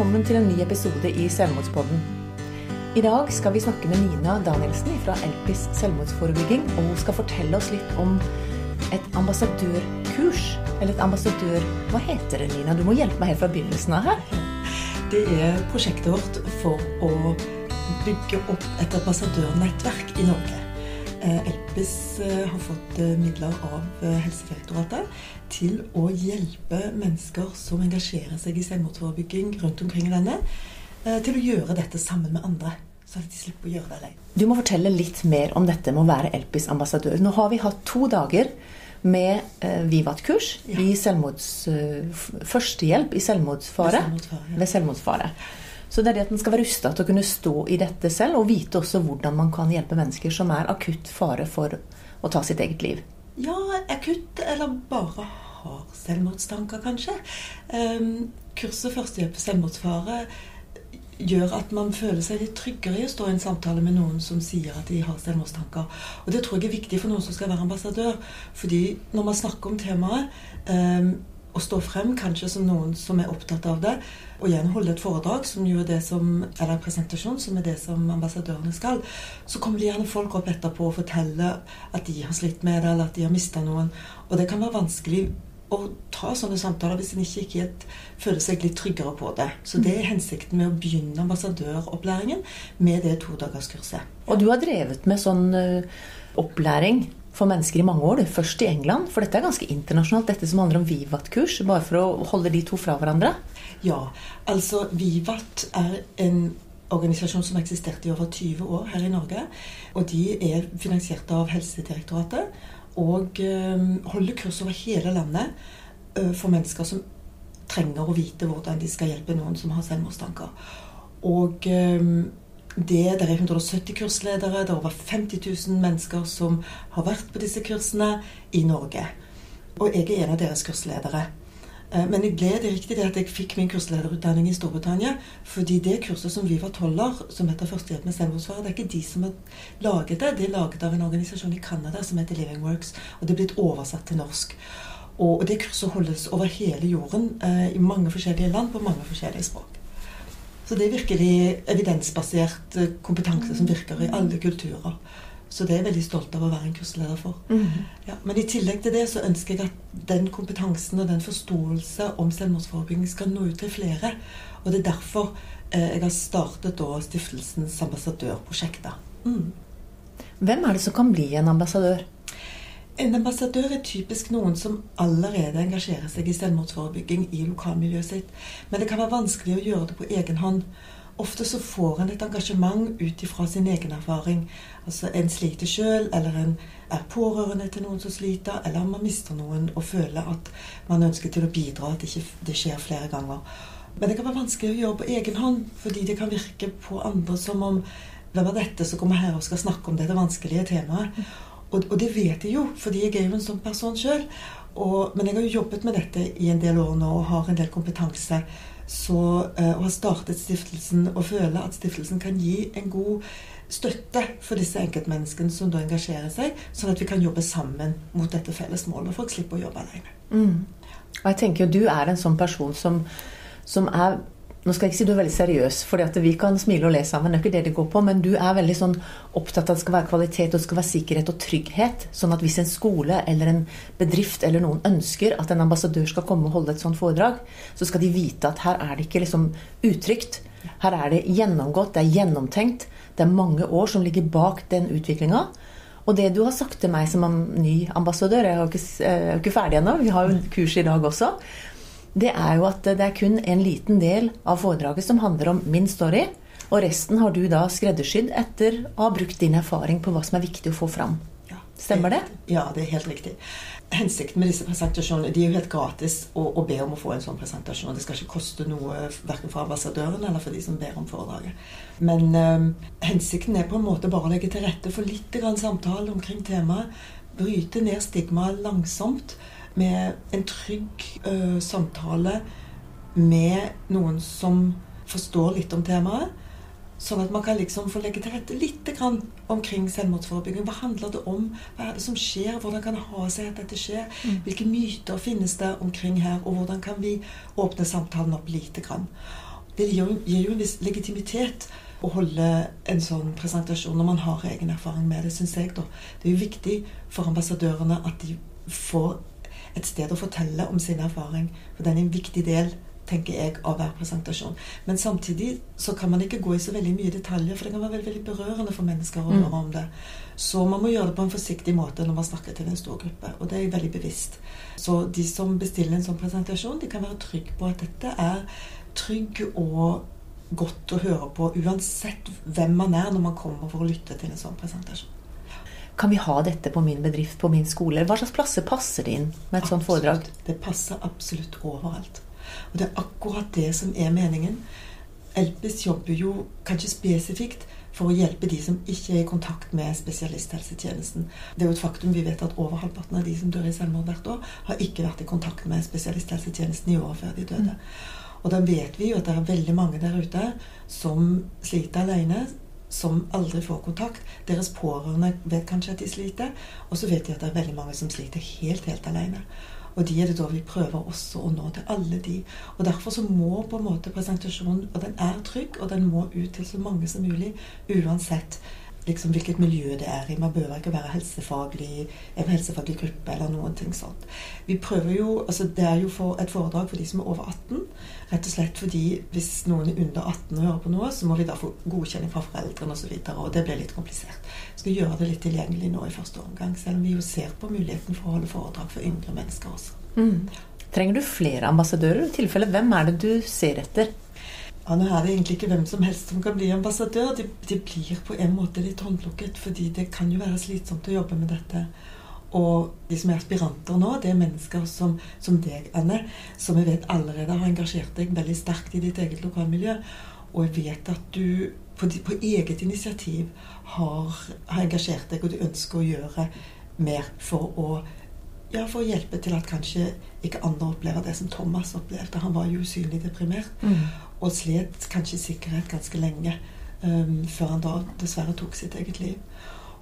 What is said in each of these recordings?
velkommen til en ny episode i Selvmordspodden. I dag skal vi snakke med Nina Danielsen fra Elpis selvmordsforebygging. Og hun skal fortelle oss litt om et ambassadørkurs. Eller et ambassadør... Hva heter det, Nina? Du må hjelpe meg helt fra begynnelsen av her. Det er prosjektet vårt for å bygge opp et ambassadørnettverk i Norge. Eh, Elpis eh, har fått eh, midler av Helsedirektoratet til å hjelpe mennesker som engasjerer seg i selvmordsforebygging rundt omkring i landet, til å gjøre dette sammen med andre. Så de slipper å gjøre det alene. Du må fortelle litt mer om dette med å være Elpis ambassadør. Nå har vi hatt to dager med Vivat-kurs ja. i førstehjelp i selvmordsfare. Ved selvmordsfare. Ved selvmordsfare. Så det er det at en skal være rusta til å kunne stå i dette selv, og vite også hvordan man kan hjelpe mennesker som er akutt fare for å ta sitt eget liv. Ja, akutt, eller bare har selvmordstanker, kanskje. Um, kurset Førstehjelp for selvmordsfare gjør at man føler seg litt tryggere i å stå i en samtale med noen som sier at de har selvmordstanker. Og det tror jeg er viktig for noen som skal være ambassadør. fordi når man snakker om temaet, um, å stå frem kanskje som noen som er opptatt av det, og igjen holde et foredrag som jo er det som, eller en presentasjon som er det som ambassadørene skal, så kommer det gjerne folk opp etterpå og forteller at de har slitt med det, eller at de har mista noen. Og det kan være vanskelig å ta sånne samtaler hvis en ikke, ikke føler seg litt tryggere på det. Så det er hensikten med å begynne ambassadøropplæringen med det todagerskurset. Og du har drevet med sånn uh, opplæring for mennesker i mange år. Først i England, for dette er ganske internasjonalt, dette som handler om Vivat-kurs. Bare for å holde de to fra hverandre. Ja, altså Vivat er en organisasjon som har eksistert i over 20 år her i Norge. Og de er finansiert av Helsedirektoratet og ehm, holder kurs over hele landet for mennesker som trenger å vite hvordan de skal hjelpe noen som har selvmordstanker. Og ehm, det, det er 170 kursledere, det er over 50 000 mennesker som har vært på disse kursene i Norge. Og jeg er en av deres kursledere. Eh, men jeg ble det riktig det at jeg fikk min kurslederutdanning i Storbritannia. Fordi det kurset som vi var tolver, som heter Førstehjelp med selvmordsfare, det er ikke de som har laget det. Det er laget av en organisasjon i Canada som heter Living Works. Og det er blitt oversatt til norsk. Og det kurset holdes over hele jorden, eh, i mange forskjellige land, på mange forskjellige språk. Så det er virkelig evidensbasert eh, kompetanse som virker i alle kulturer. Så det er jeg veldig stolt av å være en kursleder for. Mm -hmm. ja, men i tillegg til det så ønsker jeg at den kompetansen og den forståelse om selvmordsforebygging skal nå ut til flere. Og det er derfor eh, jeg har startet da stiftelsens ambassadørprosjekt. Mm. Hvem er det som kan bli en ambassadør? En ambassadør er typisk noen som allerede engasjerer seg i selvmordsforebygging i lokalmiljøet sitt. Men det kan være vanskelig å gjøre det på egen hånd. Ofte så får en et engasjement ut ifra sin egen erfaring. Altså En sliter sjøl, eller en er pårørende til noen som sliter, eller man mister noen og føler at man ønsker til å bidra, at det ikke skjer flere ganger. Men det kan være vanskelig å gjøre på egen hånd, fordi det kan virke på andre som om hvem er dette som kommer her og skal snakke om dette vanskelige temaet? Og, og, det vet jeg jo, fordi jeg er jo en sånn person sjøl. Men jeg har jo jobbet med dette i en del år nå og har en del kompetanse. Så, uh, og har startet stiftelsen og føler at stiftelsen kan gi en god støtte for disse enkeltmenneskene som da engasjerer seg, sånn at vi kan jobbe sammen mot dette felles målet, folk slipper å jobbe alene. Mm. Og jeg tenker jo Du er en sånn person som, som er nå skal jeg ikke si du er veldig seriøs, for vi kan smile og le sammen. Det er ikke det det går på, Men du er veldig sånn opptatt av at det skal være kvalitet og det skal være sikkerhet og trygghet. Sånn at hvis en skole eller en bedrift eller noen ønsker at en ambassadør skal komme og holde et sånt foredrag, så skal de vite at her er det ikke liksom utrygt. Her er det gjennomgått, det er gjennomtenkt. Det er mange år som ligger bak den utviklinga. Og det du har sagt til meg som ny ambassadør Jeg er jo ikke, ikke ferdig ennå, vi har jo kurs i dag også det er jo at det er kun en liten del av foredraget som handler om min story. Og resten har du da skreddersydd etter å ha brukt din erfaring på hva som er viktig å få fram. Stemmer det? Ja, det er helt riktig. Hensikten med disse presentasjonene De er jo helt gratis å, å be om å få en sånn presentasjon. Det skal ikke koste noe verken for ambassadøren eller for de som ber om foredraget. Men øh, hensikten er på en måte bare å legge til rette for litt grann samtale omkring temaet. Bryte ned stigmaet langsomt med en trygg uh, samtale med noen som forstår litt om temaet. Sånn at man kan liksom få legge til rette litt omkring selvmordsforebygging. Hva handler det om? Hva er det som skjer? Hvordan kan det ha seg at dette skjer? Mm. Hvilke myter finnes det omkring her? Og hvordan kan vi åpne samtalen opp lite grann? det gir jo, gir jo en viss legitimitet å holde en sånn presentasjon når man har egen erfaring med det, syns jeg. da. Det er jo viktig for ambassadørene at de får et sted å fortelle om sin erfaring. For den er en viktig del tenker jeg, av hver presentasjon. Men samtidig så kan man ikke gå i så veldig mye detaljer, for det kan være veldig, veldig berørende for mennesker å høre om det. Så man må gjøre det på en forsiktig måte når man snakker til en stor gruppe. Og det er jeg veldig bevisst. Så de som bestiller en sånn presentasjon, de kan være trygge på at dette er trygg og godt å høre på, uansett hvem man er når man kommer for å lytte til en sånn presentasjon. Kan vi ha dette på min bedrift, på min skole? Hva slags plasser passer det inn med et sånt foredrag? Det passer absolutt overalt. Og det er akkurat det som er meningen. Elpis jobber jo kanskje spesifikt for å hjelpe de som ikke er i kontakt med spesialisthelsetjenesten. Det er jo et faktum vi vet at over halvparten av de som dør i selvmord hvert år, har ikke vært i kontakt med spesialisthelsetjenesten i år før de døde. Og da vet vi jo at det er veldig mange der ute som sliter alene, som aldri får kontakt. Deres pårørende vet kanskje at de sliter, og så vet de at det er veldig mange som sliter helt, helt alene. Og de er det da vi prøver også å nå til alle de. Og Derfor så må på en måte presentasjonen Og den er trygg, og den må ut til så mange som mulig. Uansett liksom hvilket miljø det er i. Man bør ikke være helsefaglig, en helsefaglig gruppe eller noen ting sånt. Vi prøver jo, altså Det er jo for et foredrag for de som er over 18. Rett og slett fordi hvis noen er under 18 og hører på noe, så må vi da få godkjenning fra foreldrene osv. Og, så og det blir litt komplisert. Vi skal gjøre det litt tilgjengelig nå i første omgang, selv om vi jo ser på muligheten for å holde foredrag for yngre mennesker også. Mm. Trenger du flere ambassadører? I tilfelle, hvem er det du ser etter? Ja, nå er det egentlig ikke hvem som helst som kan bli ambassadør. De, de blir på en måte litt håndplukket, fordi det kan jo være slitsomt å jobbe med dette. Og de som er aspiranter nå, det er mennesker som, som deg, Anne, som jeg vet allerede har engasjert deg veldig sterkt i ditt eget lokalmiljø. Og jeg vet at du på, på eget initiativ har, har, engasjert deg, og du ønsker å gjøre mer for å, ja, for å hjelpe til at kanskje ikke andre opplever det som Thomas opplevde. Han var jo usynlig deprimert mm. og slet kanskje sikkerhet ganske lenge um, før han da dessverre tok sitt eget liv.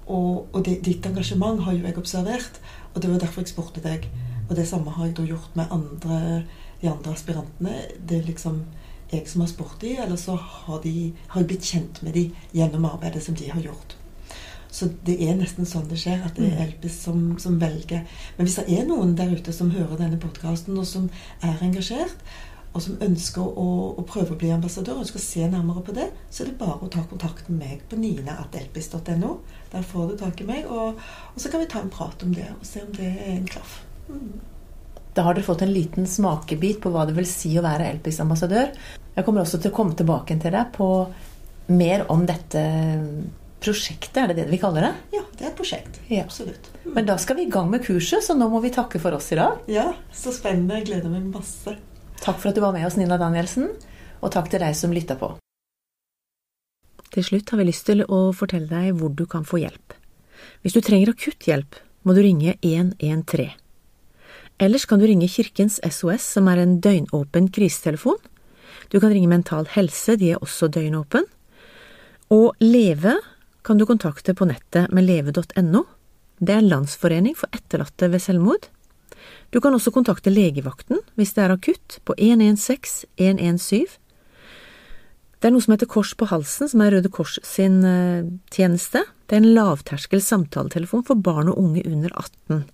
Og, og det, ditt engasjement har jo jeg observert, og det var derfor jeg spurte deg. Og det samme har jeg da gjort med andre, de andre aspirantene. Det er liksom jeg som har spurt dem, eller så har, de, har jeg blitt kjent med dem gjennom arbeidet som de har gjort. Så det er nesten sånn det skjer, at det er Elpis som, som velger. Men hvis det er noen der ute som hører denne podkasten, og som er engasjert, og som ønsker å, å, prøve å bli ambassadør, og ønsker å se nærmere på det, så er det bare å ta kontakt med meg på nina.elpis.no. Der får du tak i meg, og, og, så kan vi ta en prat om det og se om det er en klaff. Mm. Da har dere fått en liten smakebit på hva det vil si å være Elpis-ambassadør. Jeg kommer også til å komme tilbake til deg på mer om dette prosjektet, er det det vi kaller det? Ja, det er et prosjekt. Ja. Absolutt. Mm. Men da skal vi i gang med kurset, så nå må vi takke for oss i dag. Ja, så spennende. Jeg gleder meg masse. Takk for at du var med oss, Nina Danielsen, og takk til deg som lytta på. Til slutt har vi lyst til å fortelle deg hvor du kan få hjelp. Hvis du trenger akutt hjelp, må du ringe 113. Ellers kan du ringe Kirkens SOS, som er en døgnåpen krisetelefon. Du kan ringe Mental Helse, de er også døgnåpen. Og Leve kan du kontakte på nettet med leve.no. Det er en landsforening for etterlatte ved selvmord. Du kan også kontakte legevakten hvis det er akutt, på 116 117. Det er noe som heter Kors på halsen, som er Røde Kors sin uh, tjeneste. Det er en lavterskel samtaletelefon for barn og unge under 18.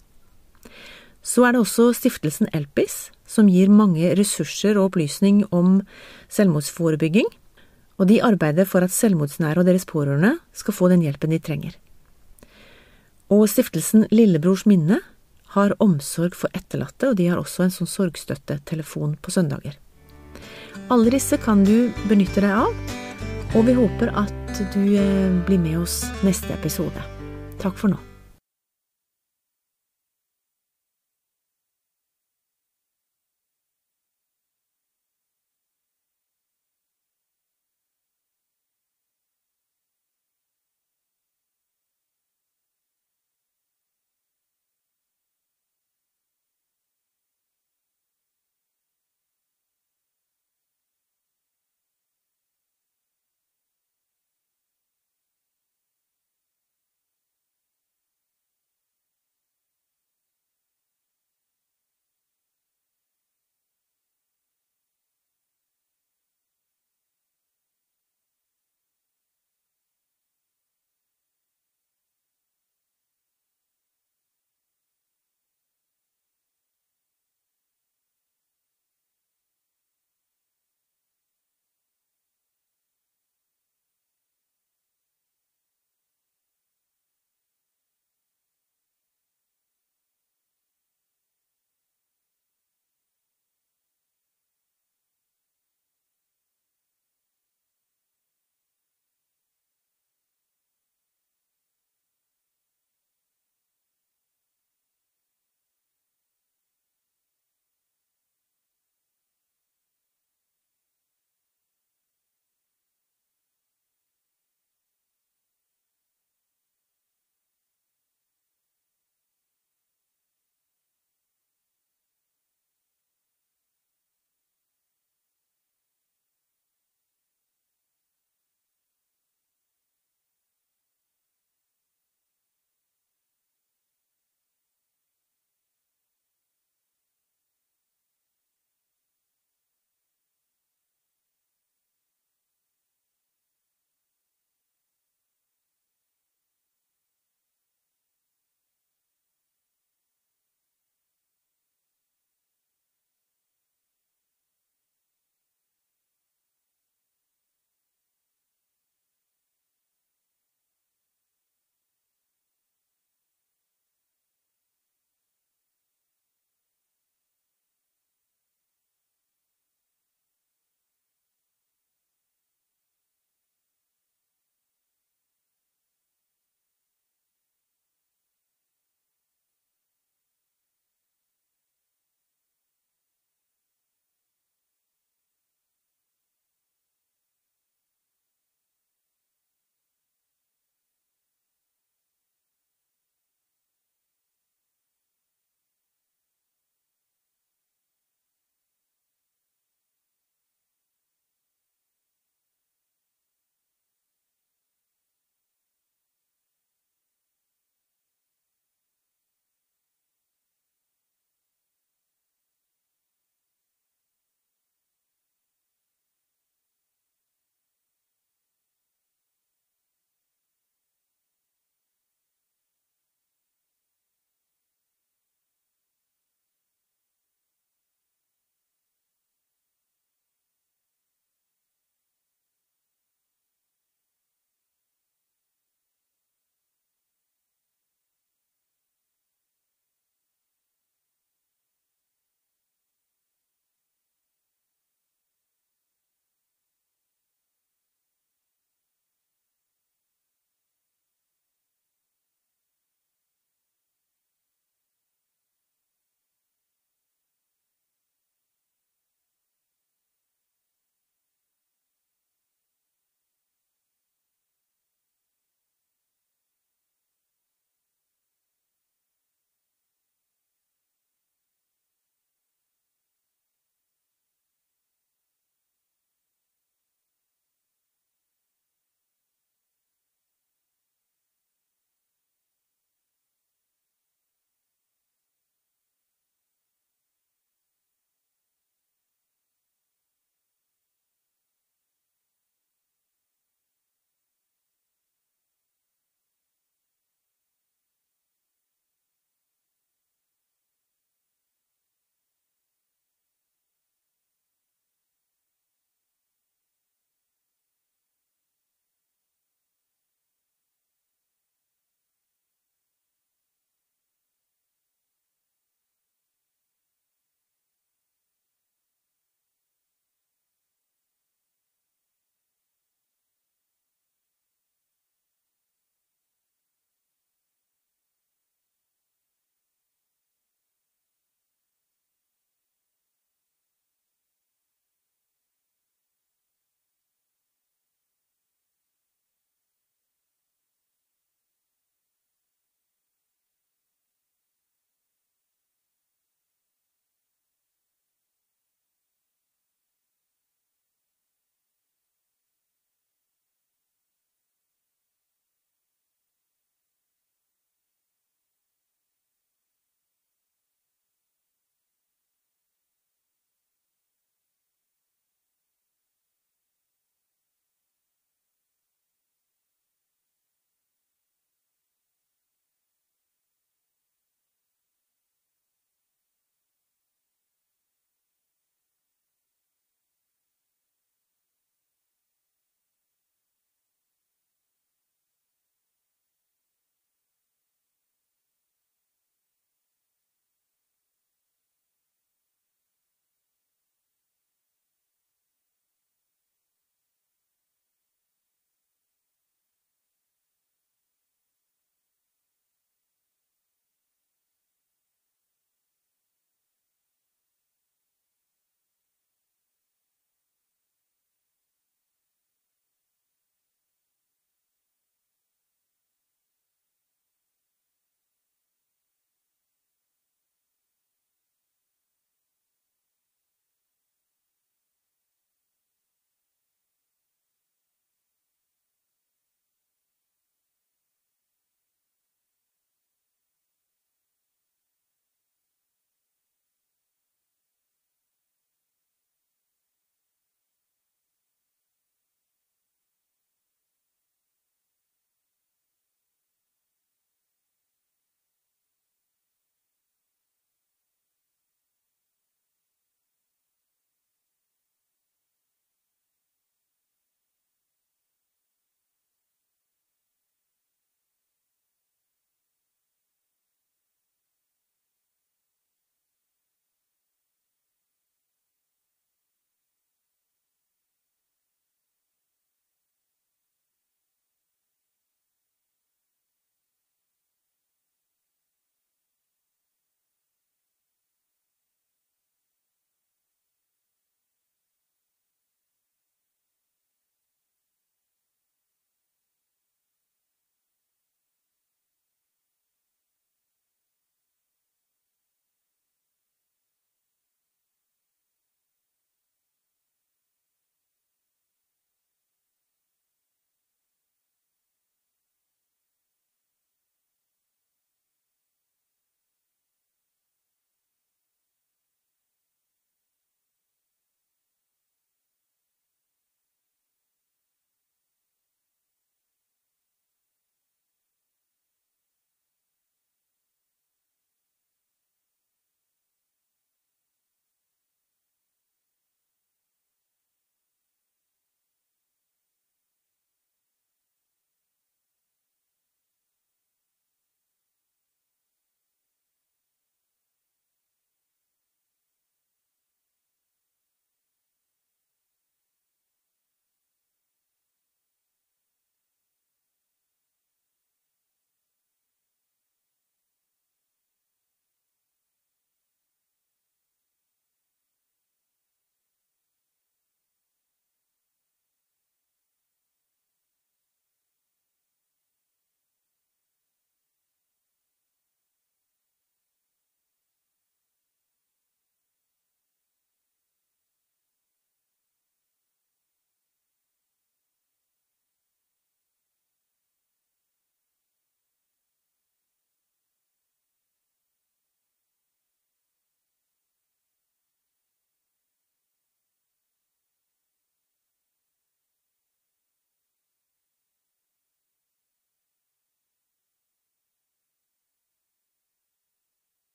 Så er det også stiftelsen Elpis, som gir mange ressurser og opplysning om selvmordsforebygging, og de arbeider for at selvmordsnære og deres pårørende skal få den hjelpen de trenger. Og stiftelsen Lillebrors minne har omsorg for etterlatte, og de har også en sånn sorgstøttetelefon på søndager. Alle disse kan du benytte deg av, og vi håper at du eh, blir med oss neste episode. Takk for nå.